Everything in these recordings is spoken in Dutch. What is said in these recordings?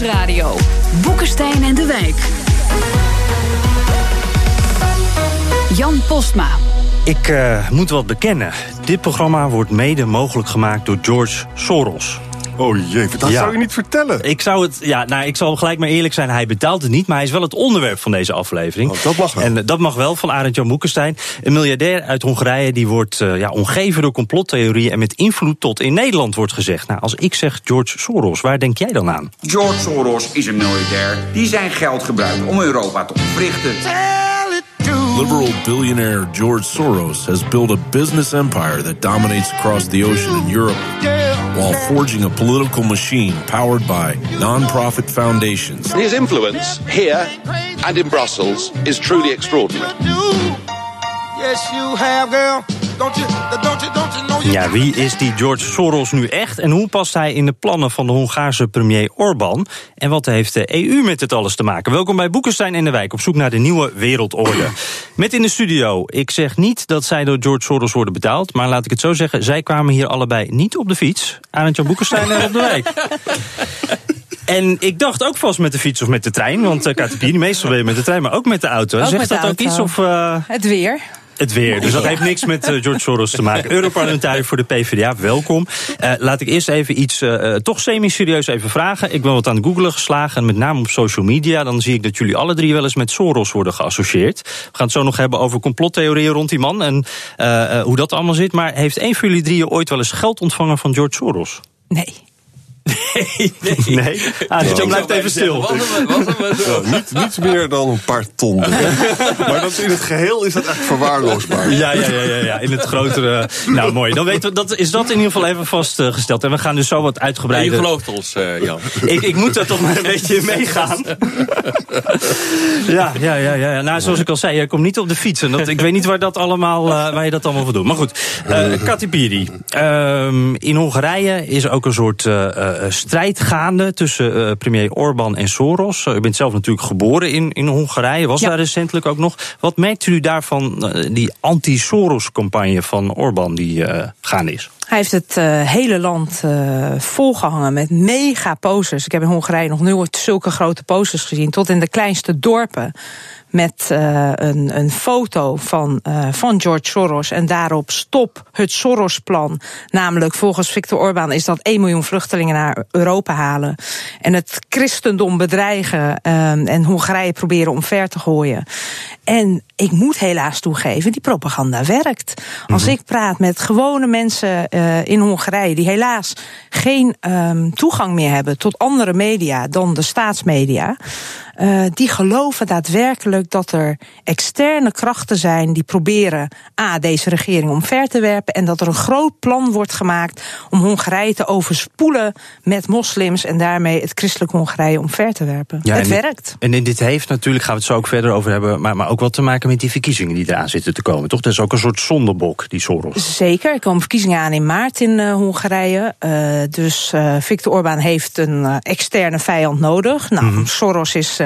Nieuwsradio. Boekenstein en de Wijk. Jan Postma. Ik uh, moet wat bekennen. Dit programma wordt mede mogelijk gemaakt door George Soros. Oh jee, dat Ja. zou je niet vertellen. Ik zou het, ja, nou, ik zal gelijk maar eerlijk zijn. Hij betaalt het niet, maar hij is wel het onderwerp van deze aflevering. Oh, dat mag wel. En eh, dat mag wel van Arend Jan Boekenstein. Een miljardair uit Hongarije die wordt eh, ja, omgeven door complottheorieën en met invloed tot in Nederland wordt gezegd. Nou, als ik zeg George Soros, waar denk jij dan aan? George Soros is een miljardair die zijn geld gebruikt om Europa te ontwrichten. Liberal billionaire George Soros has built a business empire that dominates across the ocean in Europe while forging a political machine powered by non-profit foundations. His influence here and in Brussels is truly extraordinary. Yes, you have, girl. Ja, wie is die George Soros nu echt? En hoe past hij in de plannen van de Hongaarse premier Orbán? En wat heeft de EU met dit alles te maken? Welkom bij Boekenstein in de Wijk, op zoek naar de nieuwe wereldorde. Met in de studio, ik zeg niet dat zij door George Soros worden betaald... maar laat ik het zo zeggen, zij kwamen hier allebei niet op de fiets. Arend Jan Boekenstein en op de Wijk. En ik dacht ook vast met de fiets of met de trein. Want uh, Katapini, meestal je met de trein, maar ook met de auto. Ook Zegt met de dat ook iets? Of, uh, Het weer. Het weer. Dus dat heeft niks met uh, George Soros te maken. Europarlementariër voor de PvdA, welkom. Uh, laat ik eerst even iets uh, toch semi-serieus even vragen. Ik ben wat aan het googlen geslagen, en met name op social media. Dan zie ik dat jullie alle drie wel eens met Soros worden geassocieerd. We gaan het zo nog hebben over complottheorieën rond die man en uh, hoe dat allemaal zit. Maar heeft een van jullie drieën ooit wel eens geld ontvangen van George Soros? Nee. Nee, nee. nee. Ah, dus Jan blijft even stil. Uh, niet, niet meer dan een paar ton. maar dat in het geheel is dat echt verwaarloosbaar. Ja, ja, ja, ja, ja. in het grotere. Nou, mooi. Dan weten we, dat, is dat in ieder geval even vastgesteld. En we gaan dus zo wat uitgebreider. Je gelooft ons, uh, Jan. ik, ik moet er toch maar een beetje in meegaan. ja, ja, ja, ja. Nou, zoals ik al zei, je komt niet op de fiets. En dat, ik weet niet waar, dat allemaal, uh, waar je dat allemaal voor doet. Maar goed, uh, Katipiri. Um, in Hongarije is ook een soort uh, strijd gaande tussen uh, premier Orbán en Soros. Uh, u bent zelf natuurlijk geboren in, in Hongarije, was ja. daar recentelijk ook nog. Wat merkt u daarvan, die anti-Soros-campagne van Orbán die gaande is? Hij heeft het uh, hele land uh, volgehangen met mega posters. Ik heb in Hongarije nog nooit zulke grote posters gezien. Tot in de kleinste dorpen. Met uh, een, een foto van, van George Soros. En daarop stop het Soros-plan. Namelijk volgens Viktor Orbán is dat 1 miljoen vluchtelingen naar Europa halen. En het christendom bedreigen. en Hongarije proberen omver te gooien. En ik moet helaas toegeven, die propaganda werkt. Als mm -hmm. ik praat met gewone mensen uh, in Hongarije... die helaas geen um, toegang meer hebben tot andere media dan de staatsmedia... Uh, die geloven daadwerkelijk dat er externe krachten zijn... die proberen A, deze regering omver te werpen... en dat er een groot plan wordt gemaakt om Hongarije te overspoelen met moslims... en daarmee het christelijk Hongarije omver te werpen. Ja, het en werkt. En dit heeft natuurlijk, gaan we het zo ook verder over hebben... maar, maar ook wat te maken met die verkiezingen die eraan zitten te komen, toch? Dat is ook een soort zondebok, die Soros. Zeker, er komen verkiezingen aan in maart in uh, Hongarije. Uh, dus Viktor Orbán heeft een externe vijand nodig. Nou, mm -hmm. Soros is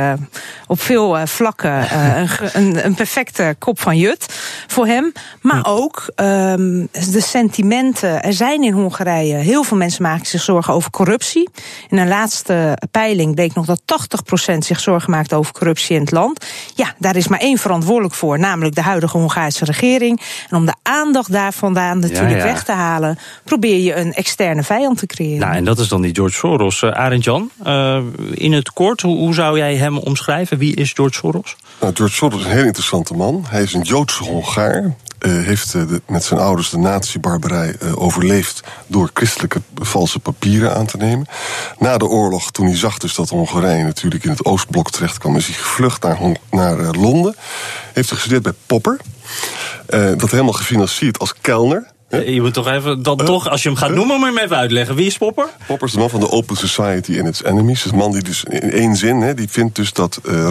op veel vlakken een, een, een, perfecte kop van Jut voor hem. Maar ook um, de sentimenten. Er zijn in Hongarije, heel veel mensen maken zich zorgen over corruptie. In een laatste peiling bleek nog dat 80% zich zorgen maakt over corruptie in het land. Ja, daar is maar één verantwoordelijk voor, namelijk de huidige Hongaarse regering. En om de aandacht daar vandaan natuurlijk ja, ja. weg te halen, probeer je een externe vijand te creëren. Nou, en dat is dan die George Soros. Uh, Arend Jan, uh, in het kort, hoe, hoe, zou jij hem omschrijven? Wie is George Soros? Nou, George Soros is een heel interessante man. Hij is een Joodse Hongaar. Uh, heeft de, met zijn ouders de nazi-barbarij uh, overleefd door christelijke valse papieren aan te nemen. Na de oorlog, toen hij zag dus dat Hongarije natuurlijk in het Oostblok terecht kwam, is hij gevlucht naar, Hon naar Londen. Heeft hij gestudeerd bij Popper. dat helemaal gefinancierd als kelner. Je moet toch even, dan toch, als je hem gaat noemen, moet je hem even uitleggen. Wie is Popper? Popper is de man van de Open Society and its enemies. Een man die dus in één zin, hè, die vindt dus dat uh,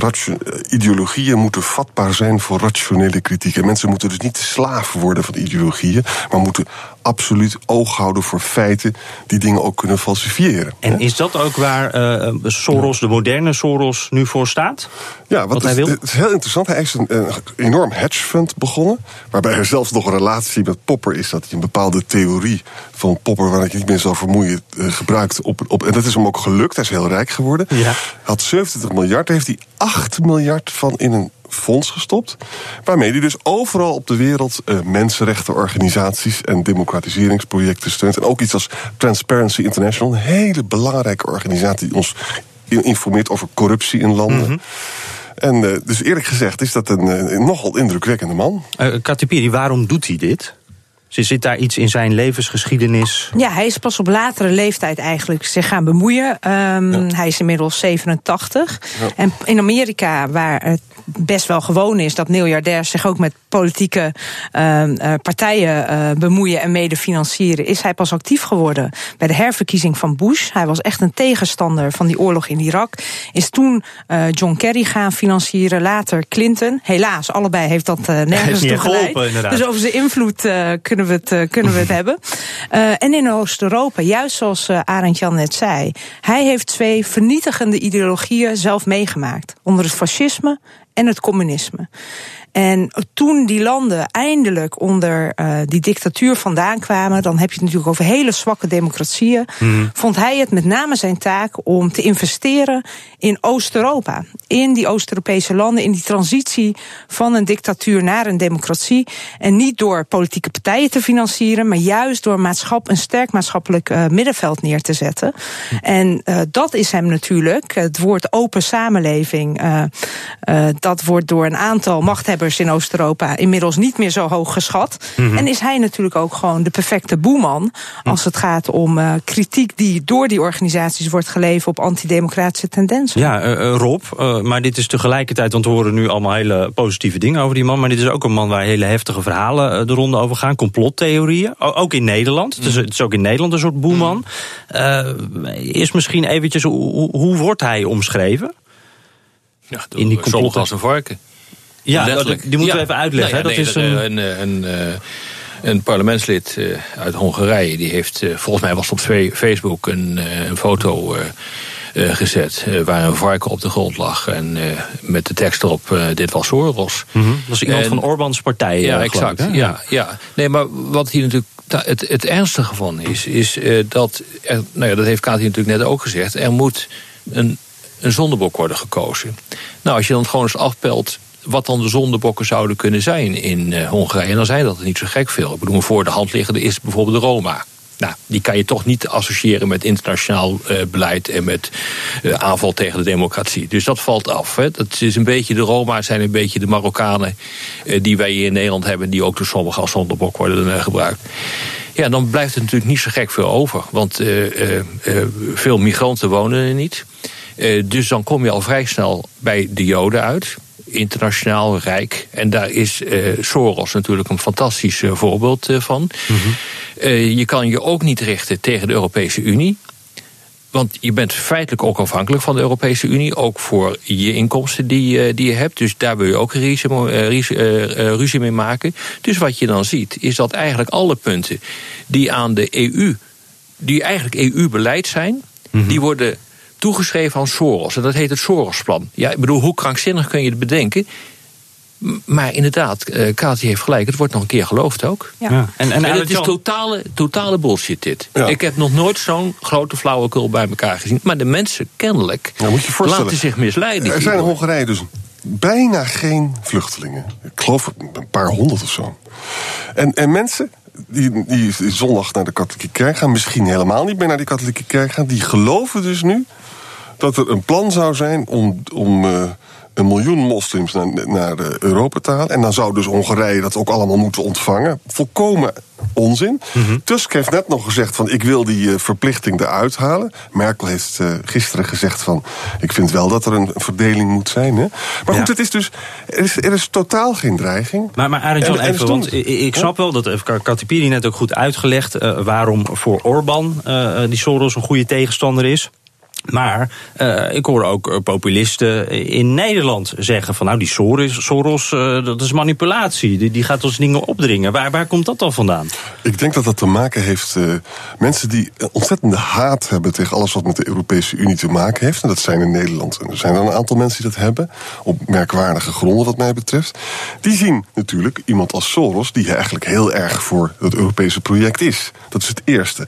ideologieën moeten vatbaar zijn voor rationele kritiek. En mensen moeten dus niet slaaf worden van ideologieën, maar moeten absoluut oog houden voor feiten die dingen ook kunnen falsifiëren. En is dat ook waar uh, Soros, de moderne Soros, nu voor staat? Ja, wat, hij wil? Het is heel interessant. Hij is een, een enorm hedge fund begonnen. Waarbij er zelfs nog een relatie met Popper is. Dat hij een bepaalde theorie van Popper, waar ik niet meer zal vermoeien, uh, gebruikt. Op, op, en dat is hem ook gelukt. Hij is heel rijk geworden. Ja. Had 70 miljard. Heeft hij 8 miljard van in een fonds gestopt. Waarmee hij dus overal op de wereld uh, mensenrechtenorganisaties en democratiseringsprojecten steunt. En ook iets als Transparency International, een hele belangrijke organisatie die ons informeert over corruptie in landen. Mm -hmm. En uh, dus eerlijk gezegd is dat een, een nogal indrukwekkende man. Uh, Katipiri, waarom doet hij dit? Zit daar iets in zijn levensgeschiedenis? Ja, hij is pas op latere leeftijd eigenlijk zich gaan bemoeien. Um, ja. Hij is inmiddels 87. Ja. En in Amerika, waar het best wel gewoon is dat miljardairs zich ook met politieke uh, uh, partijen uh, bemoeien en mede financieren, is hij pas actief geworden bij de herverkiezing van Bush. Hij was echt een tegenstander van die oorlog in Irak. Is toen uh, John Kerry gaan financieren, later Clinton. Helaas, allebei heeft dat nergens toe geleid. Dus over zijn invloed uh, kunnen we het, uh, kunnen we het hebben. Uh, en in Oost-Europa, juist zoals uh, Arend Jan net zei, hij heeft twee vernietigende ideologieën zelf meegemaakt. Onder het fascisme en het communisme. En toen die landen eindelijk onder uh, die dictatuur vandaan kwamen, dan heb je het natuurlijk over hele zwakke democratieën, mm. vond hij het met name zijn taak om te investeren in Oost-Europa. In die Oost-Europese landen, in die transitie van een dictatuur naar een democratie. En niet door politieke partijen te financieren, maar juist door maatschap, een sterk maatschappelijk uh, middenveld neer te zetten. Mm. En uh, dat is hem natuurlijk, het woord open samenleving, dat wordt door een aantal machthebbers in Oost-Europa inmiddels niet meer zo hoog geschat. Mm -hmm. En is hij natuurlijk ook gewoon de perfecte boeman als het gaat om uh, kritiek die door die organisaties wordt geleverd op antidemocratische tendensen. Ja, uh, Rob, uh, maar dit is tegelijkertijd, want we horen nu allemaal hele positieve dingen over die man, maar dit is ook een man waar hele heftige verhalen de ronde over gaan, complottheorieën, ook in Nederland. Mm. Dus het is ook in Nederland een soort boeman. Mm. is misschien eventjes, hoe, hoe wordt hij omschreven? Ja, in die complot als een varken. Ja, Letterlijk. die moeten we even uitleggen. Nou ja, dat nee, is een... Een, een, een parlementslid uh, uit Hongarije... die heeft, volgens mij was op Facebook een, een foto gezet... waar een varken op de grond lag. En met de tekst erop, dit was Soros. Mm -hmm. Dat is iemand en, van Orbans partij. Ja, exact. Ik, ja, ja. Nee, maar wat hier natuurlijk... Het, het ernstige van is, is dat... Er, nou ja, dat heeft Katie natuurlijk net ook gezegd... er moet een, een zondebok worden gekozen. Nou, als je dan gewoon eens afpelt wat dan de zondebokken zouden kunnen zijn in uh, Hongarije. En dan zijn dat er niet zo gek veel. Ik bedoel, voor de hand liggende is bijvoorbeeld de Roma. Nou, die kan je toch niet associëren met internationaal uh, beleid en met uh, aanval tegen de democratie. Dus dat valt af. Hè. Dat is een beetje, de Roma zijn een beetje de Marokkanen die wij hier in Nederland hebben, die ook door sommigen als zondebok worden gebruikt. Ja, dan blijft er natuurlijk niet zo gek veel over. Want veel migranten wonen er niet. dus dan kom je al vrij snel bij de Joden uit internationaal rijk. En daar is uh, Soros natuurlijk een fantastisch uh, voorbeeld uh, van. Mm -hmm. je kan je ook niet richten tegen de Europese Unie. Want je bent feitelijk ook afhankelijk van de Europese Unie. Ook voor je inkomsten die, die je hebt. Dus daar wil je ook ruzie, ruzie mee maken. Dus wat je dan ziet, is dat eigenlijk alle punten die aan de EU, die eigenlijk EU-beleid zijn, mm -hmm. die worden toegeschreven aan Soros. En dat heet het Soros-plan. Ja, ik bedoel, hoe krankzinnig kun je het bedenken? Maar inderdaad, uh, Kati heeft gelijk. Het wordt nog een keer geloofd ook. Ja. ja. En, en, en het is totale, totale bullshit dit. Ja. Ik heb nog nooit zo'n grote flauwekul bij elkaar gezien. Maar de mensen kennelijk ja, moet je laten zich misleiden. Er zijn in Hongarije dus bijna geen vluchtelingen. Ik geloof een paar honderd of zo. En, en mensen die, die zondag naar de katholieke kerk gaan... misschien helemaal niet meer naar die katholieke kerk gaan... die geloven dus nu dat er een plan zou zijn om, om uh, een miljoen moslims naar, naar Europa te halen. En dan zou dus Hongarije dat ook allemaal moeten ontvangen. Volkomen onzin. Mm -hmm. Tusk heeft net nog gezegd van ik wil die uh, verplichting eruit halen. Merkel heeft uh, gisteren gezegd van ik vind wel dat er een verdeling moet zijn. Hè? Maar ja. goed, het is dus, er is, er is totaal geen dreiging. Maar, maar Arend even, want ik, ik snap wel, dat heeft Katipiri net ook goed uitgelegd... Uh, waarom voor Orbán die Soros een goede tegenstander is... Maar uh, ik hoor ook uh, populisten in Nederland zeggen van nou die Soros, Soros uh, dat is manipulatie, die, die gaat ons dingen opdringen. Waar, waar komt dat dan vandaan? Ik denk dat dat te maken heeft mensen die ontzettende haat hebben tegen alles wat met de Europese Unie te maken heeft. En dat zijn in Nederland. En er zijn er een aantal mensen die dat hebben, op merkwaardige gronden wat mij betreft. Die zien natuurlijk iemand als Soros, die eigenlijk heel erg voor het Europese project is. Dat is het eerste.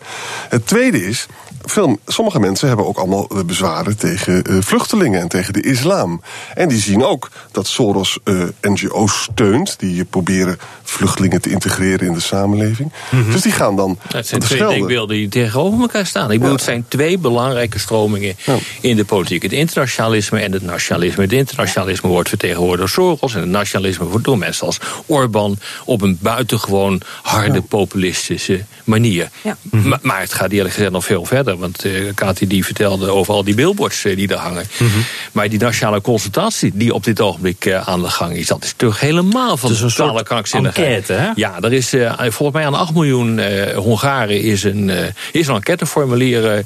Het tweede is, veel, sommige mensen hebben ook allemaal bezwaren tegen uh, vluchtelingen en tegen de islam. En die zien ook dat Soros uh, NGO's steunt, die proberen vluchtelingen te integreren in de samenleving. Mm -hmm. Dus die gaan dan. Het zijn twee denkbeelden die tegenover elkaar staan. Ik bedoel, ja. het zijn twee belangrijke stromingen ja. in de politiek: het internationalisme en het nationalisme. Het internationalisme wordt vertegenwoordigd door Soros en het nationalisme wordt door mensen als Orbán op een buitengewoon harde ja. populistische manier. Mm -hmm. maar, maar het gaat eerlijk gezegd nog veel verder, want uh, Kati die vertelde over al die billboards die daar hangen. Mm -hmm. Maar die nationale consultatie die op dit ogenblik uh, aan de gang is, dat is toch helemaal van dus een totale krankzinnigheid. Enquête, hè? Ja, er is uh, volgens mij aan 8 miljoen uh, Hongaren is een, is een enquêteformulier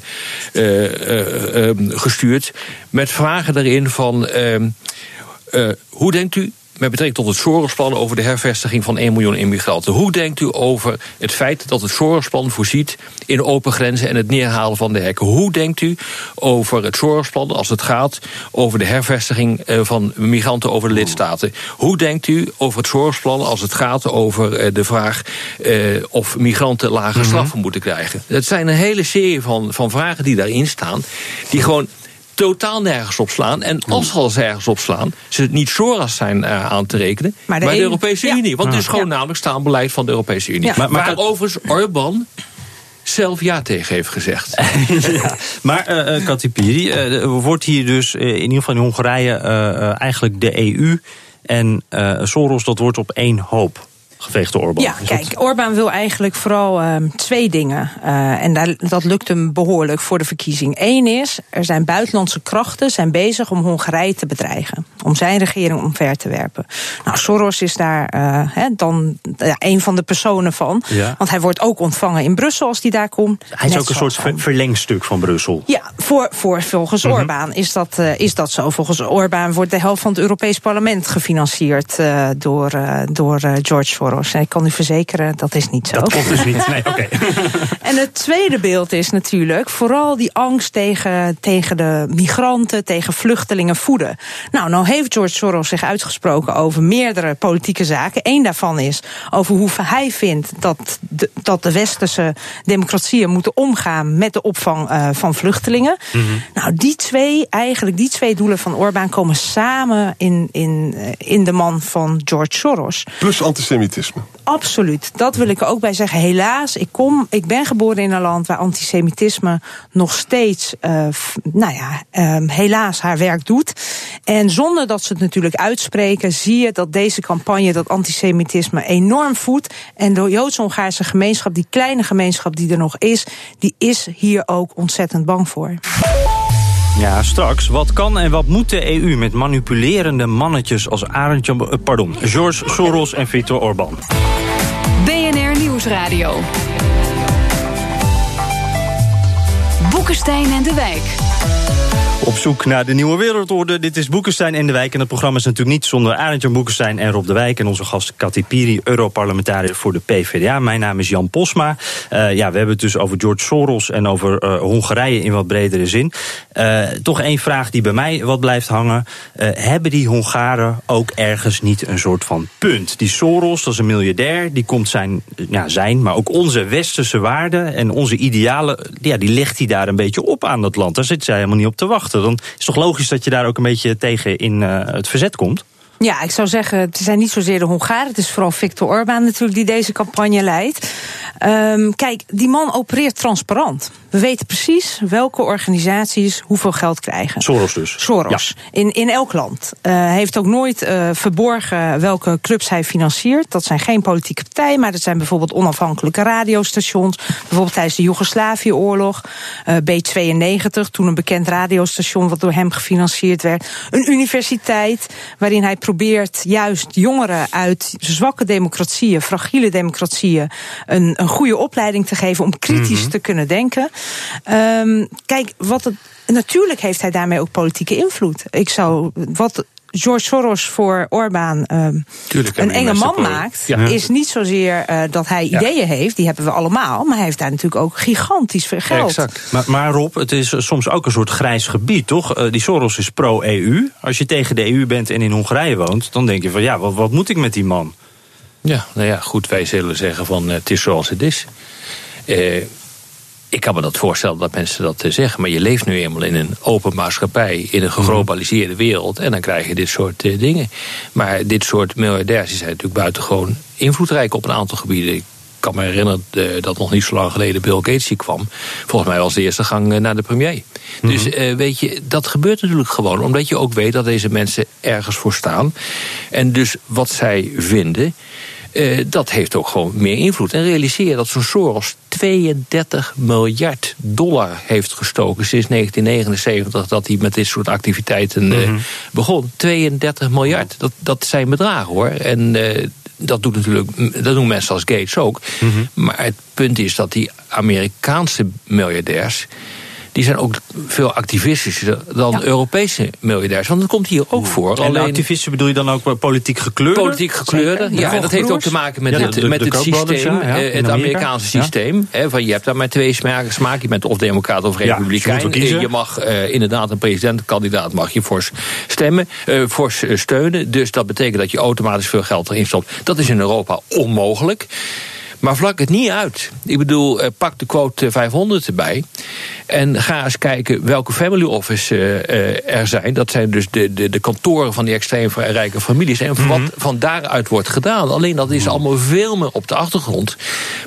gestuurd met vragen erin van ehm, hoe denkt u met betrekking tot het Sorosplan over de hervestiging van 1 miljoen immigranten. Hoe denkt u over het feit dat het Sorosplan voorziet in open grenzen en het neerhalen van de hekken? Hoe denkt u over het Sorosplan als het gaat over de hervestiging van migranten over de lidstaten? Hoe denkt u over het Sorosplan als het gaat over de vraag of migranten lage straffen moeten krijgen? Het zijn een hele serie van, van vragen die daarin staan, die gewoon totaal nergens op slaan. En als ze al ergens op slaan, ze het niet Soros zijn uh, aan te rekenen, maar de, maar de Europese ja. Unie. Want het is gewoon ja. namelijk staanbeleid van de Europese Unie. Ja. Maar, maar, maar overigens Orbán zelf ja tegen heeft gezegd. ja. Maar uh, Katipiri, uh, wordt hier dus in ieder geval in Hongarije eigenlijk de EU en Soros, dat wordt op één hoop Orbán. Ja, kijk, Orbán wil eigenlijk vooral uh, twee dingen. Uh, en daar, dat lukt hem behoorlijk voor de verkiezing. Eén is, er zijn buitenlandse krachten zijn bezig om Hongarije te bedreigen. Om zijn regering omver te werpen. Nou, Soros is daar uh, he, dan ja, een van de personen van. Ja. Want hij wordt ook ontvangen in Brussel als hij daar komt. Hij is ook een soort van... verlengstuk van Brussel. Ja, voor, voor volgens -hmm. Orbán is dat, is dat zo. Volgens Orbán wordt de helft van het Europees Parlement gefinancierd door, door George Soros. En ik kan u verzekeren, dat is niet zo. Dat klopt dus niet. Nee, oké. en het tweede beeld is natuurlijk vooral die angst tegen, tegen de migranten, tegen vluchtelingen voeden. Nou, nou heeft George Soros zich uitgesproken over meerdere politieke zaken. Eén daarvan is over hoe hij vindt dat de, dat de westerse democratieën moeten omgaan met de opvang uh, van vluchtelingen. Mm -hmm. Nou, die twee, eigenlijk die twee doelen van Orbán komen samen in, in, in de man van George Soros. Plus antisemitisme. Absoluut, dat wil ik er ook bij zeggen. Helaas, ik, kom, ik ben geboren in een land waar antisemitisme nog steeds, uh, nou ja, uh, helaas haar werk doet. En zonder dat ze het natuurlijk uitspreken, zie je dat deze campagne, dat antisemitisme, enorm voedt. En de Joods-Hongaarse gemeenschap, die kleine gemeenschap die er nog is, die is hier ook ontzettend bang voor. Ja, straks. Wat kan en wat moet de EU met manipulerende mannetjes als Arend, pardon, George Soros en Viktor Orban? BNR Nieuwsradio. Boekenstein en de Wijk. Op zoek naar de nieuwe wereldorde. Dit is Boekenstein en de Wijk. En het programma is natuurlijk niet zonder Arendtje Boekenstein en Rob de Wijk. En onze gast Kati Piri, Europarlementariër voor de PvdA. Mijn naam is Jan Posma. Uh, ja, we hebben het dus over George Soros en over uh, Hongarije in wat bredere zin. Uh, toch één vraag die bij mij wat blijft hangen. hebben die Hongaren ook ergens niet een soort van punt? Die Soros, dat is een miljardair. Die komt zijn, ja, zijn maar ook onze westerse waarden en onze idealen... Ja, die legt hij daar een beetje op aan dat land. Daar zit zij helemaal niet op te wachten. Dan is het toch logisch dat je daar ook een beetje tegen in uh, het verzet komt? Ja, ik zou zeggen, het zijn niet zozeer de Hongaren. Het is vooral Viktor Orbán natuurlijk die deze campagne leidt. Um, kijk, die man opereert transparant. We weten precies welke organisaties hoeveel geld krijgen. Soros dus. Soros. Ja. In, in elk land. Uh, hij heeft ook nooit uh, verborgen welke clubs hij financiert. Dat zijn geen politieke partijen, maar dat zijn bijvoorbeeld onafhankelijke radiostations. Bijvoorbeeld tijdens de Joegoslavië-oorlog. Uh, B92, toen een bekend radiostation wat door hem gefinancierd werd. Een universiteit waarin hij probeert juist jongeren uit zwakke democratieën, fragiele democratieën, een, een goede opleiding te geven om kritisch Mhm. te kunnen denken. Ehm, kijk, wat het, natuurlijk heeft hij daarmee ook politieke invloed. Ik zou wat. George Soros voor Orbán ehm, een enge man maakt, Ja. is niet zozeer eh, dat hij Ja. ideeën heeft, die hebben we allemaal, maar hij heeft daar natuurlijk ook gigantisch veel geld. Maar, maar Rob, het is soms ook een soort grijs gebied, toch? Eh, die Soros is pro-EU. Als je tegen de EU bent en in Hongarije woont, dan denk je van ja, wat, wat moet ik met die man? Ja, nou ja, goed, wij zullen zeggen van eh, het is zoals het is. Eh, ik kan me dat voorstellen dat mensen dat eh, zeggen, maar je leeft nu eenmaal in een open maatschappij, in een geglobaliseerde wereld, en dan krijg je dit soort eh, dingen. Maar dit soort miljardairs die zijn natuurlijk buitengewoon invloedrijk op een aantal gebieden. Ik kan me herinneren eh, dat nog niet zo lang geleden Bill Gates hier kwam. Volgens mij was de eerste gang naar de premier. Dus eh, weet je, dat gebeurt natuurlijk gewoon, omdat je ook weet dat deze mensen ergens voor staan. En dus wat zij vinden. Eh, dat heeft ook gewoon meer invloed. En realiseer je dat zo'n Soros 32 miljard dollar heeft gestoken sinds 1979, dat hij met dit soort activiteiten eh, begon. 32 miljard, dat, dat zijn bedragen hoor. En eh, dat, doet natuurlijk, dat doen mensen als Gates ook. Maar het punt is dat die Amerikaanse miljardairs. Die zijn ook veel activistischer dan Europese miljardairs. Want dat komt hier ook voor. En de activisten bedoel je dan ook wel politiek gekleurde? Politiek gekleurde, ja. En dat heeft ook te maken met Ja, het, de- met de het systeem, ja, ja, eh, het Amerika. Amerikaanse Ja. systeem. Hè, van je hebt daar maar twee smaken. smaak. Je bent of democraat of Ja, dus je republikein. kiezen. Eh, je mag eh, inderdaad een presidentkandidaat mag je fors stemmen, eh, fors eh, steunen. Dus dat betekent dat je automatisch veel geld erin stopt. Dat is in Europa onmogelijk. Maar vlak het niet uit. Ik bedoel, eh, pak de quote 500 erbij. En ga eens kijken welke family office eh, eh, er zijn. Dat zijn dus de, de, de kantoren van die extreem rijke families. En wat van daaruit wordt gedaan. Alleen dat is allemaal veel meer op de achtergrond.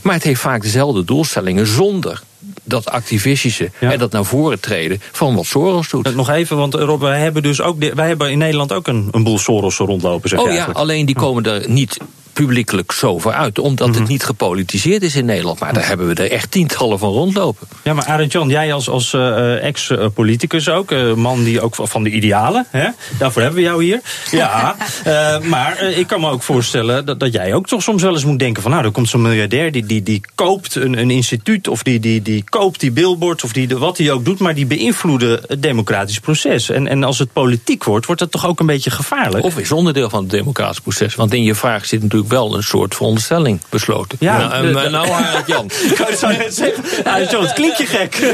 Maar het heeft vaak dezelfde doelstellingen zonder dat activistische en dat naar voren treden van wat Soros doet. Nog even, want eh, Rob, wij hebben dus ook wij hebben in Nederland ook een, een boel Soros rondlopen. Zeg Oh ja, eigenlijk. alleen die komen er niet publiekelijk zo voor uit. Omdat het niet gepolitiseerd is in Nederland. Maar daar hebben we er echt tientallen van rondlopen. Ja, maar Arend Jan, jij als, als eh, ex-politicus ook, eh, man die ook van de idealen, hè? daarvoor hebben we jou hier. Ja, eh, maar eh, ik kan me ook voorstellen dat, dat jij ook toch soms wel eens moet denken van, nou, er komt zo'n miljardair die, die, die koopt een, een instituut of die, die, die koopt die billboards of die, wat hij ook doet, maar die beïnvloeden het democratisch proces. En, en als het politiek wordt, wordt dat toch ook een beetje gevaarlijk? Of is onderdeel van het democratisch proces. Want in je vraag zit natuurlijk wel een soort veronderstelling besloten. Ja, nou, de- de- nou Arend Jan. Ik zou net zeggen, het klinkt je gek.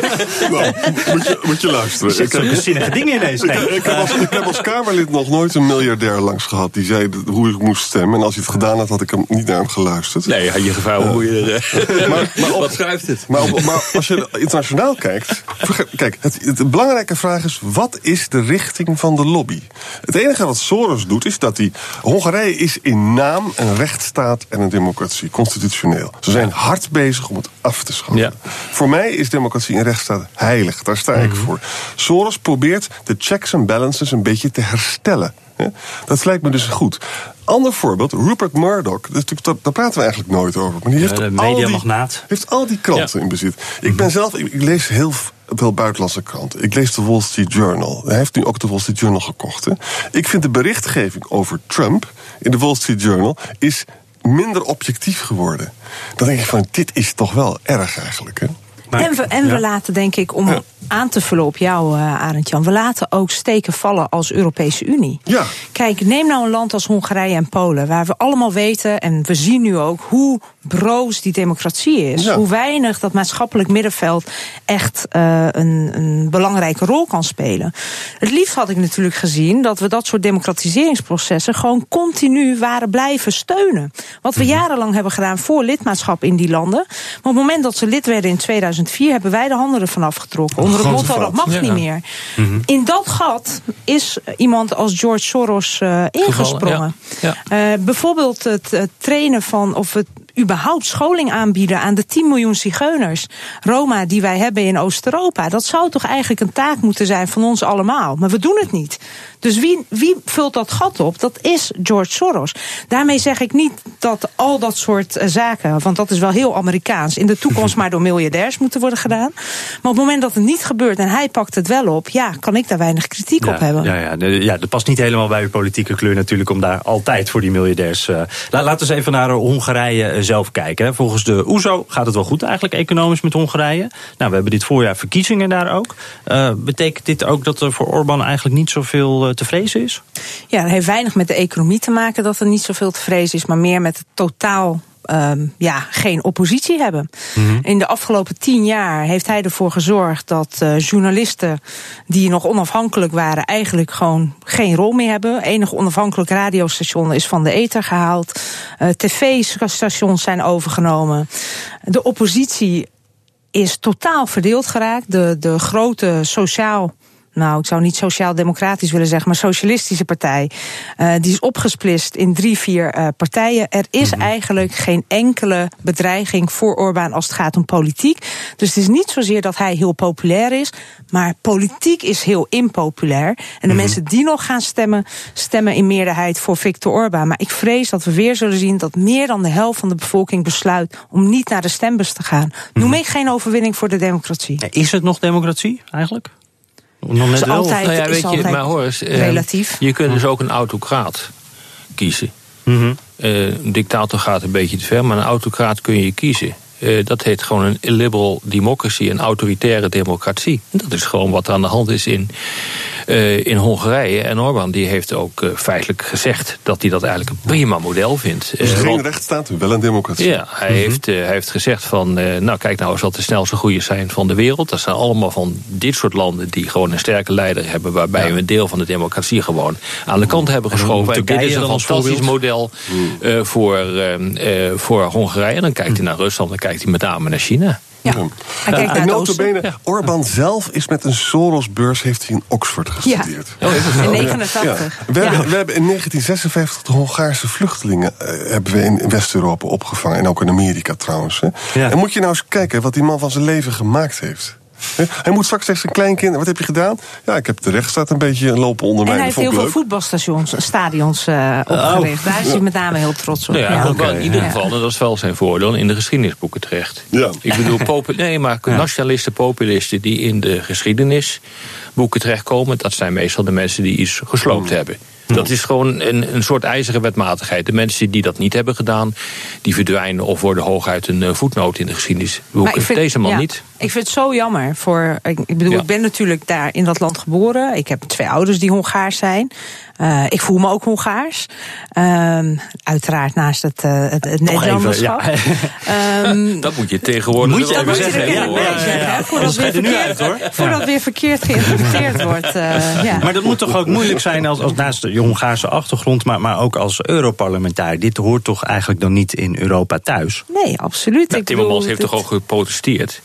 Nou, moet, je, moet je luisteren. Heb- zulke zinnige dingen ineens. Ik, Nee. ik heb als, ik heb als Kamerlid nog nooit een miljardair langs gehad die zei dat- hoe ik moest stemmen. En als hij het gedaan had, had ik hem niet naar hem geluisterd. Nee, had je gevouwen hoe je er... Maar, maar, op- Wat schuift het? maar, op- maar als je internationaal kijkt. Kijk, het, het- de belangrijke vraag is: wat is de richting van de lobby? Het enige wat Soros doet is dat hij. Hongarije is in naam een rechtsstaat en een democratie, constitutioneel. Ze zijn hard bezig om het af te schaffen. Ja. Voor mij is democratie en rechtsstaat heilig. Daar sta ik voor. Soros probeert de checks en balances een beetje te herstellen. Dat lijkt me dus goed. Ander voorbeeld, Rupert Murdoch. Daar daar praten we eigenlijk nooit over. Maar die heeft, de al die, mediamagnaat. heeft al die kranten in bezit. Ik ben zelf, ik, ik lees heel veel buitenlandse kranten. Ik lees de Wall Street Journal. Hij heeft nu ook de Wall Street Journal gekocht. Hè. Ik vind de berichtgeving over Trump in de Wall Street Journal is minder objectief geworden. Dan denk ik van, dit is toch wel erg eigenlijk. Hè? En we, en we laten, denk ik, om aan te vullen op jou, uh, Arend Jan, we laten ook steken vallen als Europese Unie. Ja. Kijk, neem nou een land als Hongarije en Polen, waar we allemaal weten en we zien nu ook hoe broos die democratie is. Hoe weinig dat maatschappelijk middenveld echt uh, een, een belangrijke rol kan spelen. Het liefst had ik natuurlijk gezien dat we dat soort democratiseringsprocessen gewoon continu waren blijven steunen. Wat we jarenlang hebben gedaan voor lidmaatschap in die landen. Maar op het moment dat ze lid werden in 2004, hebben wij de handen ervan afgetrokken. Onder het motto dat mag Ja. niet meer. In dat gat is iemand als George Soros uh, ingesprongen. Ja. Uh, bijvoorbeeld het, het trainen van, of het überhaupt scholing aanbieden aan de 10 miljoen zigeuners, Roma, die wij hebben in Oost-Europa. Dat zou toch eigenlijk een taak moeten zijn van ons allemaal. Maar we doen het niet. Dus wie, wie vult dat gat op? Dat is George Soros. Daarmee zeg ik niet dat al dat soort uh, zaken, want dat is wel heel Amerikaans, in de toekomst maar door miljardairs moeten worden gedaan. Maar op het moment dat het niet gebeurt en hij pakt het wel op, ja, kan ik daar weinig kritiek ja, op hebben. Ja, ja, ja, dat past niet helemaal bij uw politieke kleur natuurlijk om daar altijd voor die miljardairs. Uh, la, laten we eens even naar uh, Hongarije zelf kijken. Volgens de OESO gaat het wel goed eigenlijk economisch met Hongarije. Nou, we hebben dit voorjaar verkiezingen daar ook. Uh, betekent dit ook dat er voor Orbán eigenlijk niet zoveel uh, te vrezen is? Ja, dat heeft weinig met de economie te maken dat er niet zoveel te vrezen is, maar meer met het totaal um, ja, geen oppositie hebben. Mm -hmm. In de afgelopen tien jaar heeft hij ervoor gezorgd dat uh, journalisten die nog onafhankelijk waren, eigenlijk gewoon geen rol meer hebben. Enig onafhankelijk radiostation is van de ether gehaald. Uh, TV-stations zijn overgenomen. De oppositie is totaal verdeeld geraakt. De, de grote sociaal nou, ik zou niet sociaal-democratisch willen zeggen, maar socialistische partij. Uh, die is opgesplitst in drie, vier uh, partijen. Er is mm -hmm. eigenlijk geen enkele bedreiging voor Orbán als het gaat om politiek. Dus het is niet zozeer dat hij heel populair is, maar politiek is heel impopulair. En de mm -hmm. mensen die nog gaan stemmen, stemmen in meerderheid voor Viktor Orbán. Maar ik vrees dat we weer zullen zien dat meer dan de helft van de bevolking besluit om niet naar de stembus te gaan. Mm -hmm. Noem ik geen overwinning voor de democratie. Is het nog democratie eigenlijk? Nog net altijd, nou ja, weet je, altijd maar hoor eens, relatief. Je kunt dus ook een autocraat kiezen. Mm -hmm. uh, een dictator gaat een beetje te ver, maar een autocraat kun je kiezen. Uh, dat heet gewoon een illiberal democracy, een autoritaire democratie. Dat is gewoon wat er aan de hand is in, uh, in Hongarije. En Orbán die heeft ook uh, feitelijk gezegd dat hij dat eigenlijk een prima model vindt. Dus geen rechtsstaat, wel een democratie. Ja, hij, mm -hmm. heeft, hij heeft gezegd van, nou kijk nou eens wat de snelste groeiers zijn van de wereld. Dat zijn allemaal van dit soort landen die gewoon een sterke leider hebben, waarbij ja. we een deel van de democratie gewoon aan de kant hebben geschoven. En dit is een fantastisch model voor, voor Hongarije. En dan kijkt hij naar Rusland, dan kijkt hij met name naar China. Ja. Hij kijkt naar notabene, ja. Orbán zelf is met een Soros-beurs heeft hij in Oxford gestudeerd. Ja. Oh, in 89. Ja. We, hebben, we hebben in 1956 de Hongaarse vluchtelingen uh, hebben we in West-Europa opgevangen. En ook in Amerika trouwens. Hè. En moet je nou eens kijken wat die man van zijn leven gemaakt heeft. Hij moet straks tegen zijn kleinkind. Wat heb je gedaan? Ja, ik heb de rechtsstaat een beetje lopen onder mij. En hij heeft heel veel voetbalstations, stadions uh, opgericht. Oh. Daar is hij met name heel trots op. Nou ja, ja. Okay. in ieder geval, dat is wel zijn voordeel, in de geschiedenisboeken terecht. Ja. Ik bedoel, popul nee, maar nationalisten, populisten die in de geschiedenisboeken terechtkomen, dat zijn meestal de mensen die iets gesloopt mm. hebben. Dat is gewoon een, een soort ijzeren wetmatigheid. De mensen die dat niet hebben gedaan, die verdwijnen of worden hooguit een uh, voetnoot in de geschiedenis. Vind, Deze man ja, niet. Ik vind het zo jammer. Voor, ik, ik bedoel, ja. ik ben natuurlijk daar in dat land geboren. Ik heb twee ouders die Hongaars zijn. Uh, ik voel me ook Hongaars. Um, uiteraard naast het, uh, het, het Nederlanderschap. Ja. um, dat moet je tegenwoordig moet je even zeggen. Ja, nee, ja, voordat, weer verkeerd, uit, hoor. voordat weer verkeerd geïnterpreteerd wordt. Uh, ja. Maar dat moet toch ook moeilijk zijn als, als naast de Hongaarse achtergrond, maar, maar ook als Europarlementariër. Dit hoort toch eigenlijk dan niet in Europa thuis? Nee, absoluut. Nou, Timmermans heeft toch ook geprotesteerd?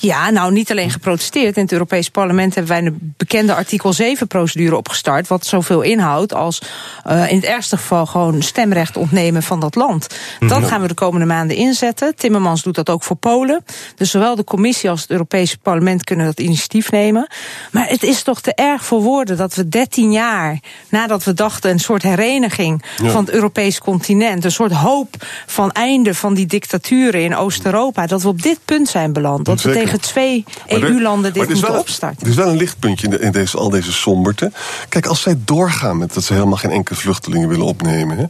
Ja, nou niet alleen geprotesteerd. In het Europees Parlement hebben wij een bekende artikel 7-procedure opgestart. Wat zoveel inhoudt als uh, in het ergste geval gewoon stemrecht ontnemen van dat land. Dat gaan we de komende maanden inzetten. Timmermans doet dat ook voor Polen. Dus zowel de commissie als het Europese parlement kunnen dat initiatief nemen. Maar het is toch te erg voor woorden dat we 13 jaar nadat we dachten een soort hereniging ja. van het Europese continent. Een soort hoop van einde van die dictaturen in Oost-Europa. Dat we op dit punt zijn beland. Dat we tegen tegen twee EU-landen dit moeten opstarten. Er is wel een lichtpuntje in, de, in deze, al deze somberte. Kijk, als zij doorgaan met dat ze helemaal geen enkele vluchtelingen willen opnemen... Hè,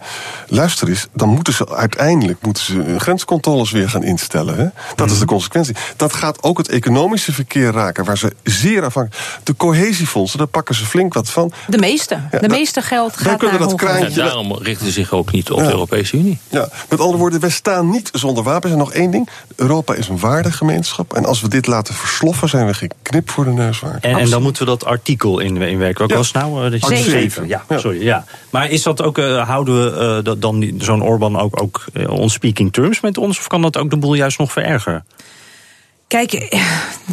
luister eens, dan moeten ze uiteindelijk moeten ze grenscontroles weer gaan instellen. Hè. Dat mm. is de consequentie. Dat gaat ook het economische verkeer raken, waar ze zeer afhankelijk... De cohesiefondsen, daar pakken ze flink wat van. De meeste. Ja, de meeste geld gaat naar dat kraantje, ja, Daarom richten ze zich ook niet op ja. de Europese Unie. Ja, met andere woorden, wij staan niet zonder wapens. En nog één ding, Europa is een waardegemeenschap. En als we dit laten versloffen, zijn we geen knip voor de neus waard. En, en dan moeten we dat artikel in, inwerken. Welk ja. was nou? Uh, Zeven. Zeven. Ja, ja, sorry. Ja. Maar is dat ook, uh, houden we uh, dan zo'n Orbán ook, ook on speaking terms met ons? Of kan dat ook de boel juist nog verergeren? Kijk,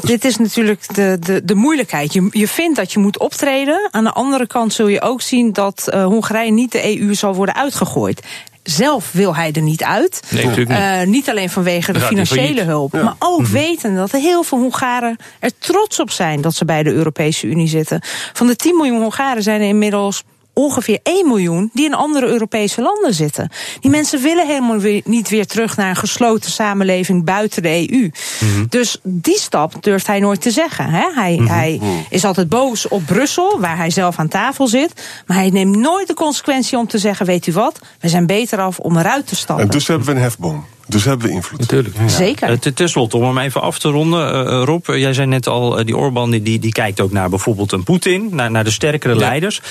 dit is natuurlijk de, de, de moeilijkheid. Je, je vindt dat je moet optreden. Aan de andere kant zul je ook zien dat uh, Hongarije niet de EU zal worden uitgegooid zelf wil hij er niet uit. Nee, niet. Uh, niet alleen vanwege de financiële hulp, ja. maar ook mm -hmm. weten dat er heel veel Hongaren er trots op zijn dat ze bij de Europese Unie zitten. Van de 10 miljoen Hongaren zijn er inmiddels ongeveer 1 miljoen die in andere Europese landen zitten. Die mensen willen helemaal weer, niet weer terug naar een gesloten samenleving buiten de EU. Mm -hmm. Dus die stap durft hij nooit te zeggen. Hè? Hij, mm -hmm. hij is altijd boos op Brussel, waar hij zelf aan tafel zit. Maar hij neemt nooit de consequentie om te zeggen: Weet u wat, we zijn beter af om eruit te stappen. En dus hebben we een hefboom. Dus hebben we invloed. Natuurlijk. Zeker. Uh, ten slotte, om hem even af te ronden. Uh, Rob, jij zei net al, die Orbán die, die, kijkt ook naar bijvoorbeeld een Poetin, naar, naar de sterkere ja. leiders.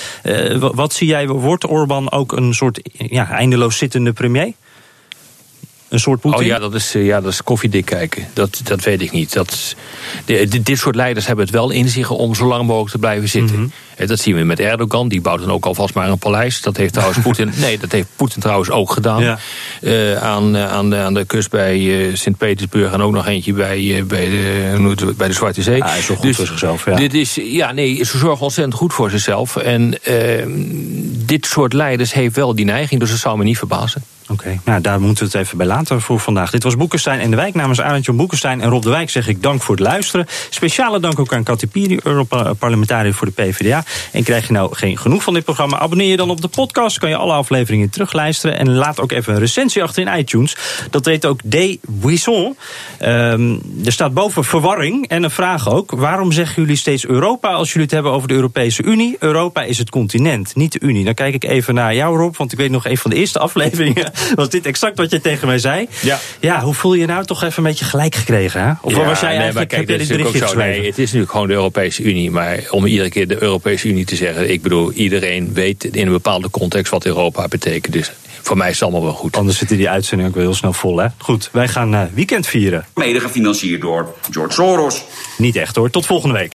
wat zie jij, wordt Orbán ook een soort ja, eindeloos zittende premier? Een soort Poetin? Oh ja, dat is, ja, dat is koffiedik kijken. Dat, dat weet ik niet. Dat, dit, dit soort leiders hebben het wel in zich om zo lang mogelijk te blijven zitten. Mm -hmm. Dat zien we met Erdogan. Die bouwt dan ook alvast maar een paleis. Dat heeft trouwens Poetin. nee, dat heeft Poetin trouwens ook gedaan. Ja. Uh, aan, aan, de, aan de kust bij uh, Sint-Petersburg. En ook nog eentje bij, uh, bij, de, bij de Zwarte Zee. Ah, hij wel goed dus, voor zichzelf. Ja. Dit is, ja, nee, ze zorgen ontzettend goed voor zichzelf. En ehm, dit soort leiders heeft wel die neiging. Dus dat zou me niet verbazen. Oké, okay. nou daar moeten we het even bij laten voor vandaag. Dit was Boekenstein en de Wijk. Namens Arend Jan Boekenstein en Rob de Wijk zeg ik dank voor het luisteren. Speciale dank ook aan Katy Piri, Europarlementariër voor de PvdA. En krijg je nou geen genoeg van dit programma? Abonneer je dan op de podcast. Kan je alle afleveringen terugluisteren. En laat ook even een recensie achter in iTunes. Dat deed ook D. Buisson. Um, er staat boven verwarring en een vraag ook. Waarom zeggen jullie steeds Europa als jullie het hebben over de Europese Unie? Europa is het continent, niet de Unie. Dan kijk ik even naar jou, Rob. Want ik weet nog een van de eerste afleveringen was dit exact wat je tegen mij zei. Ja. Ja, hoe voel je je nou toch even een beetje gelijk gekregen? Hè? Of ja, was jij nee, eigenlijk, maar kijk, heb dit berichtje zo, nee, Het is natuurlijk gewoon de Europese Unie. Maar om iedere keer de Europese Unie te zeggen... ik bedoel, iedereen weet in een bepaalde context wat Europa betekent. Dus voor mij is het allemaal wel goed. Anders zitten die uitzending ook wel heel snel vol, hè? Goed, wij gaan uh, weekend vieren. Mede gefinancierd door George Soros. Niet echt hoor, tot volgende week.